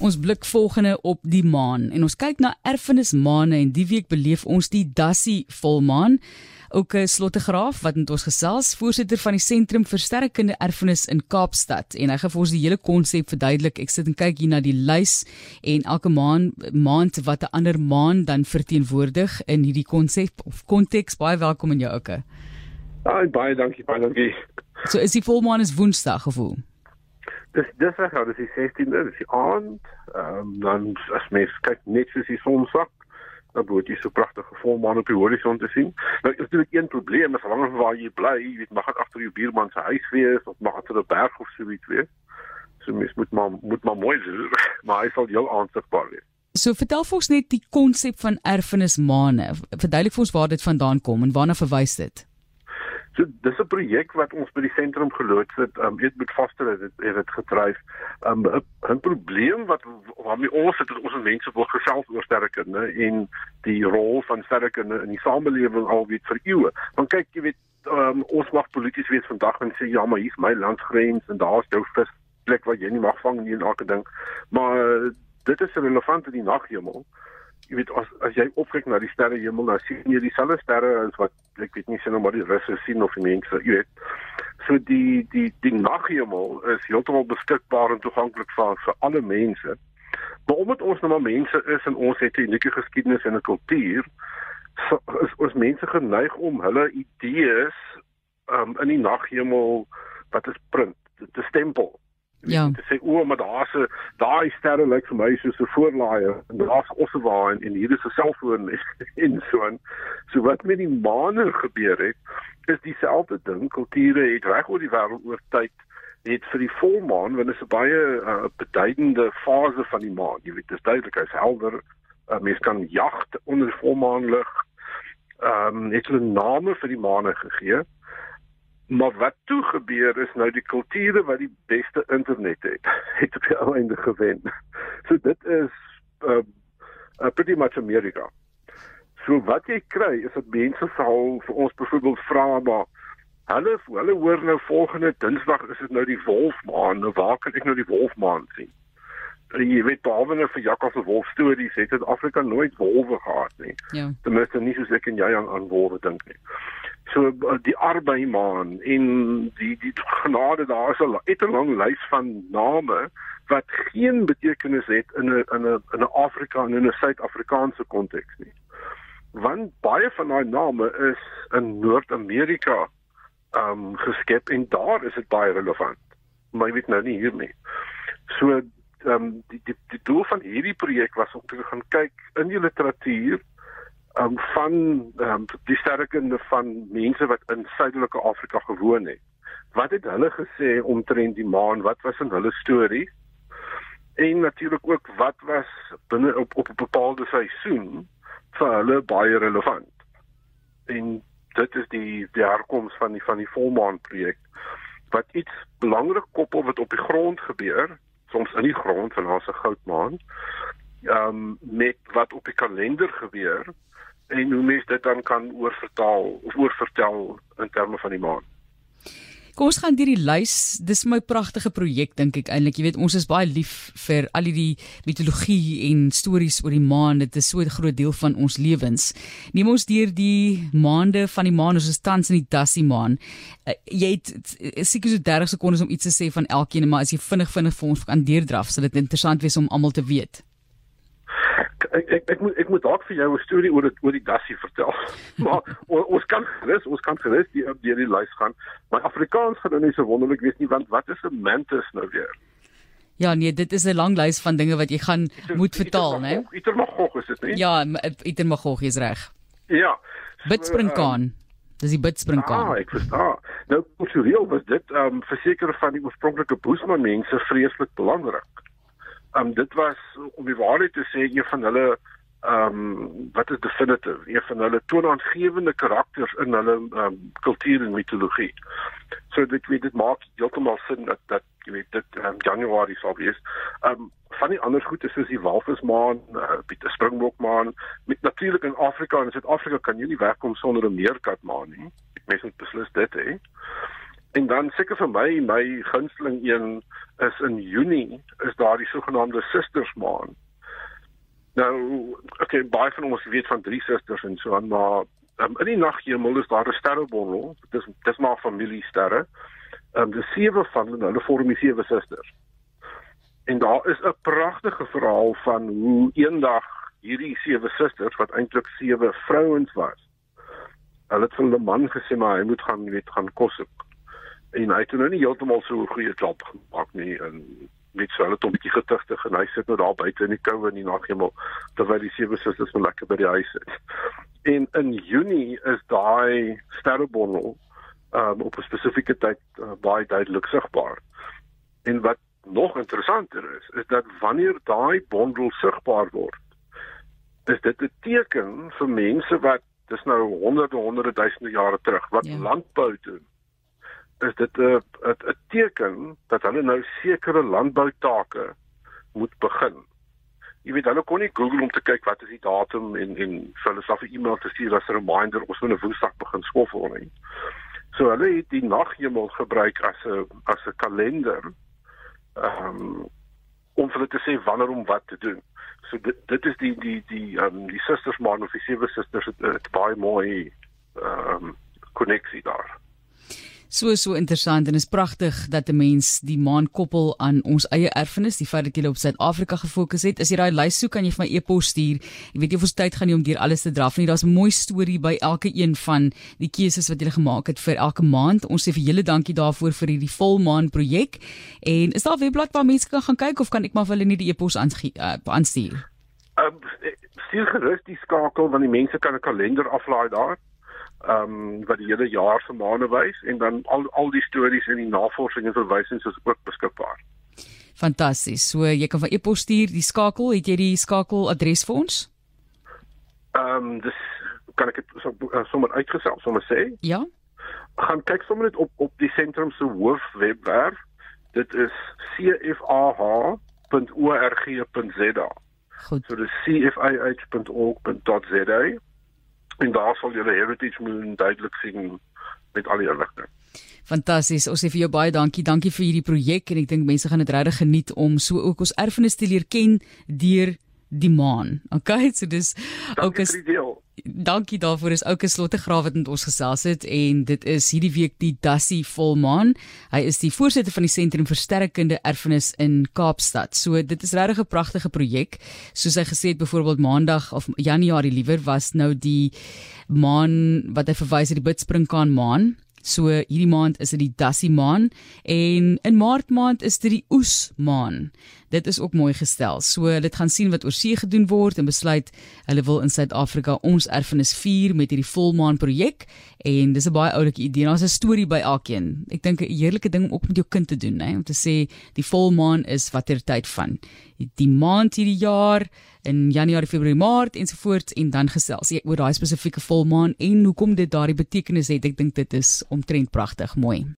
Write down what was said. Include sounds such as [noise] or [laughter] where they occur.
Ons blik volgende op die maan en ons kyk na erfenismaane en die week beleef ons die Dassie volmaan. Ook 'n slottegraaf wat met ons gesels, voorsitter van die Sentrum vir Sterrekunde Erfenis in Kaapstad en hy gaan vir ons die hele konsep verduidelik. Ek sit en kyk hier na die lys en elke maan maand wat 'n ander maan dan verteenwoordig in hierdie konsep of konteks. Baie welkom in jou ouke. Ai baie dankie, baie dankie. So is die volmaan is Woensdag gevoel. Dis dis reg, ja, dis die 16de, dis die aand. Ehm um, dan as mens kyk net soos die son sak, dan word jy so pragtige volmaan op die horison te sien. Nou is natuurlik een probleem, as langer waar jy bly, jy weet mag dit agter jou buurman se huis wees of mag dit op 'n berg of so iets wees. So mens moet maar moet maar mooi wees, [laughs] maar hy sal heel aansigbaar wees. So vertel vir ons net die konsep van erfenismaane. Verduidelik vir ons waar dit vandaan kom en waarna verwys dit? So dis 'n projek wat ons by die sentrum geloods het, um eet met vaste het dit het dit gedryf. Um 'n probleem wat waarmee ons het ons mense wil gesels oor sterrekunde en die rol van sterrekunde in die samelewing al weet vir eeue. Want kyk, jy weet, um ons mag polities wees vandag en sê ja, maar hier's my landsgrens en daar's jou vis plek waar jy nie mag vang nie en elke ding. Maar dit is relevant in die naghemel jy weet as as jy opkyk na die sterrehemel dan sien jy dieselfde sterre as wat ek weet nie sien nou maar die russe sien of die mense jy weet. So die die die naghemel is heeltemal beskikbaar en toeganklik vir vir alle mense. Maar omdat ons nou maar mense is en ons het 'n unieke geskiedenis en 'n kultuur so is ons mense geneig om hulle idees um, in die naghemel wat is print te stempel Ja. Te sê o, maar daar's 'n daai sterre lyk vir my soos 'n voorlaaier en daar's ossewaar en, en hier is 'n selfoon [laughs] en so en so wat met die maane gebeur het is dieselfde ding. Kulture het reg oor die wêreld oor tyd het vir die volmaan want dit is 'n baie uh, beduidende fase van die maan. Jy weet, dit is duidelik hy's helder. Uh, mens kan jag onder die volmaanlig. Ehm um, het hulle name vir die maane gegee. Maar wat toe gebeur is nou die kulture wat die beste internet het, [laughs] het op die ou einde gewen. So dit is uh, uh pretty much America. So wat jy kry is dat mense sal vir ons byvoorbeeld vra maar hulle hulle hoor nou volgende Dinsdag is dit nou die wolfmaan. Nou waar kan ek nou die wolfmaan sien? En jy weet behalwe nou vir jakkals en wolf stories het Suid-Afrika nooit wolwe gehad nie. Ja. Ten minste nie soos ek en jy aan, aan wolwe dink nie so eh, die arbeimaan en die die genade daar is 'n het 'n lang lys van name wat geen betekenis het in 'n in 'n in 'n Afrika en in 'n Suid-Afrikaanse konteks nie. Want baie van daai name is in Noord-Amerika um geskep en daar is dit baie relevant. Maar jy weet nou nie hier nie. So um die die die doel van hierdie projek was om te gaan kyk in die literatuur um, van um, die sterkende van mense wat in suidelike Afrika gewoon het. Wat het hulle gesê omtrent die maan? Wat was in hulle stories? En natuurlik ook wat was binne op op 'n bepaalde seisoen vir hulle baie relevant. En dit is die die herkoms van die van die volmaan projek wat iets belangrik koppel wat op die grond gebeur, soms in die grond van ons se goudmaan. Ehm um, met wat op die kalender gebeur en hoe mens dit dan kan oorvertaal of oorvertel in terme van die maan. Kom ons gaan deur die lys. Dis my pragtige projek dink ek eintlik. Jy weet ons is baie lief vir al die mitologie en stories oor die maan. Dit is so 'n groot deel van ons lewens. Neem ons deur die maande van die maan. Ons is tans in die Dassie maan. Uh, jy het seker so 30 sekondes om iets te sê van elkeen, maar as jy vinnig vinnig vir ons kan deurdraf, sal dit interessant wees om almal te weet ek ek ek moet ek moet dalk vir jou 'n storie oor dit oor die dassie vertel. [laughs] maar o, ons kan gerus ons kan gerus die deur die lys gaan. Maar Afrikaans gaan nou nie so wonderlik wees nie want wat is 'n mantis nou weer? Ja nee, dit is 'n lang lys van dinge wat jy gaan iter, moet vertaal, né? Itermagog is dit nie? Ja, Itermagog is reg. Ja. So, Bidspringkaan. Um, Dis die bidspringkaan. Ah, ek verstaan. Nou, kultureel was dit ehm um, verseker van die oorspronklike Boesman mense vreeslik belangrik. Ehm um, dit was om die waarheid te sê een van hulle ehm um, wat is definitive, een van hulle toonaangewende karakters in hulle ehm um, kultuur en mitologie. So dit weet dit maak heeltemal sin dat dat jy weet dit ehm um, Januarie sal wees. Ehm um, van die ander goed is soos die walvismaan, uh, die springbokmaan, met natuurlik in Afrika en Suid-Afrika kan jy nie wegkom sonder 'n meerkatmaan nie. Mens moet beslis dit hê. En dan seker vir my my gunsteling een is in Junie is daar die sogenaamde Sisters Maand. Nou, okay, baie van ons weet van drie susters en so aan, maar um, in die naghemel is daar 'n sterrebondel. Dit is dis maar familiesterre. Ehm um, die sewe van hulle, hulle vorm die sewe susters. En daar is 'n pragtige verhaal van hoe eendag hierdie sewe susters wat eintlik sewe vrouens was. Hulle het vir hulle man gesê maar hy moet gaan weet gaan kos soek. En hy het nou nie heeltemal so 'n goeie job gemaak nie en net so hulle het 'n bietjie getigtig en hy sit nou daar buite in die koue in die naghemel terwyl die sewe susters van lekker by die huis is. En in Junie is daai sterrebondel um, op 'n spesifieke tyd uh, baie duidelik sigbaar. En wat nog interessanter is, is dat wanneer daai bondel sigbaar word, is dit 'n teken vir mense wat dis nou honderde honderde duisende jare terug wat ja. landbou doen is dit 'n 'n teken dat hulle nou sekere landboutake moet begin. Jy weet hulle kon nie Google om te kyk wat is die datum en en vir hulle self 'n e-mail te stuur as 'n reminder ons moet 'n woensdag begin skoffel nie. So hulle het die naghemel gebruik as 'n as 'n kalender. Um, om vir hulle te sê wanneer om wat te doen. So dit dit is die die die ehm um, die susters man of die sewe susters het, het baie mooi ehm um, koneksie daar so so interessant en is pragtig dat 'n mens die maan koppel aan ons eie erfenis, die feit dat jy op Suid-Afrika gefokus het. As jy daai lys soek, kan jy vir my e-pos stuur. Ek weet jy hoeveel tyd gaan nie om deur alles te draf nie. Daar's 'n mooi storie by elke een van die keuses wat jy gemaak het vir elke maand. Ons sê vir julle dankie daarvoor vir hierdie volmaan projek. En is daar 'n webblad waar mense kan gaan kyk of kan ek maar vir hulle net die e-pos uh, aanstuur? Ehm um, stuur gerus die skakel want die mense kan 'n kalender aflaai daar ehm um, wat die hele jaar se maande wys en dan al al die stories en die navorsing en verwysings is ook beskikbaar. Fantasties. So jy kan van e-pos stuur die skakel, het jy die skakel adres vir ons? Ehm um, dis kan ek dit so, uh, sommer uitgesel, sommer sê? Ja. Gaan kyk sommer net op op die sentrum se hoofwebwerf. Dit is cfah.org.za. Goed. So dis cfih.org.za en daar sal julle heritage moon duidelik sien met al die inligting. Fantasties. Ons sê vir jou baie dankie. Dankie vir hierdie projek en ek dink mense gaan dit regtig geniet om so ook ons erfenis te leer ken deur die maan. Okay, so dis ook is Dankie daarvoor is ouke slottegraaf wat met ons gesels het en dit is hierdie week die Dassie volmaan. Hy is die voorsitter van die Sentrum vir Sterrekunde Erfenis in Kaapstad. So dit is regtig 'n pragtige projek. Soos hy gesê het byvoorbeeld Maandag of Januarie liewer was nou die maan wat hy verwys het die Bidspringkaan maan So hierdie maand is dit die Dassie maan en in Maart maand is dit die Oes maan. Dit is ook mooi gestel. So dit gaan sien wat oor see gedoen word en besluit hulle wil in Suid-Afrika ons erfenis vier met hierdie volmaan projek en dis 'n baie oulike idee. Daar's 'n storie by elkeen. Ek dink 'n heerlike ding om ook met jou kind te doen, hè, om te sê die volmaan is watter tyd van die maand hierdie jaar in Januarie, Februarie, Maart ensovoorts en dan gesels jy oor daai spesifieke volmaan en hoekom dit daardie betekenis het. Ek dink dit is omtrent pragtig, mooi.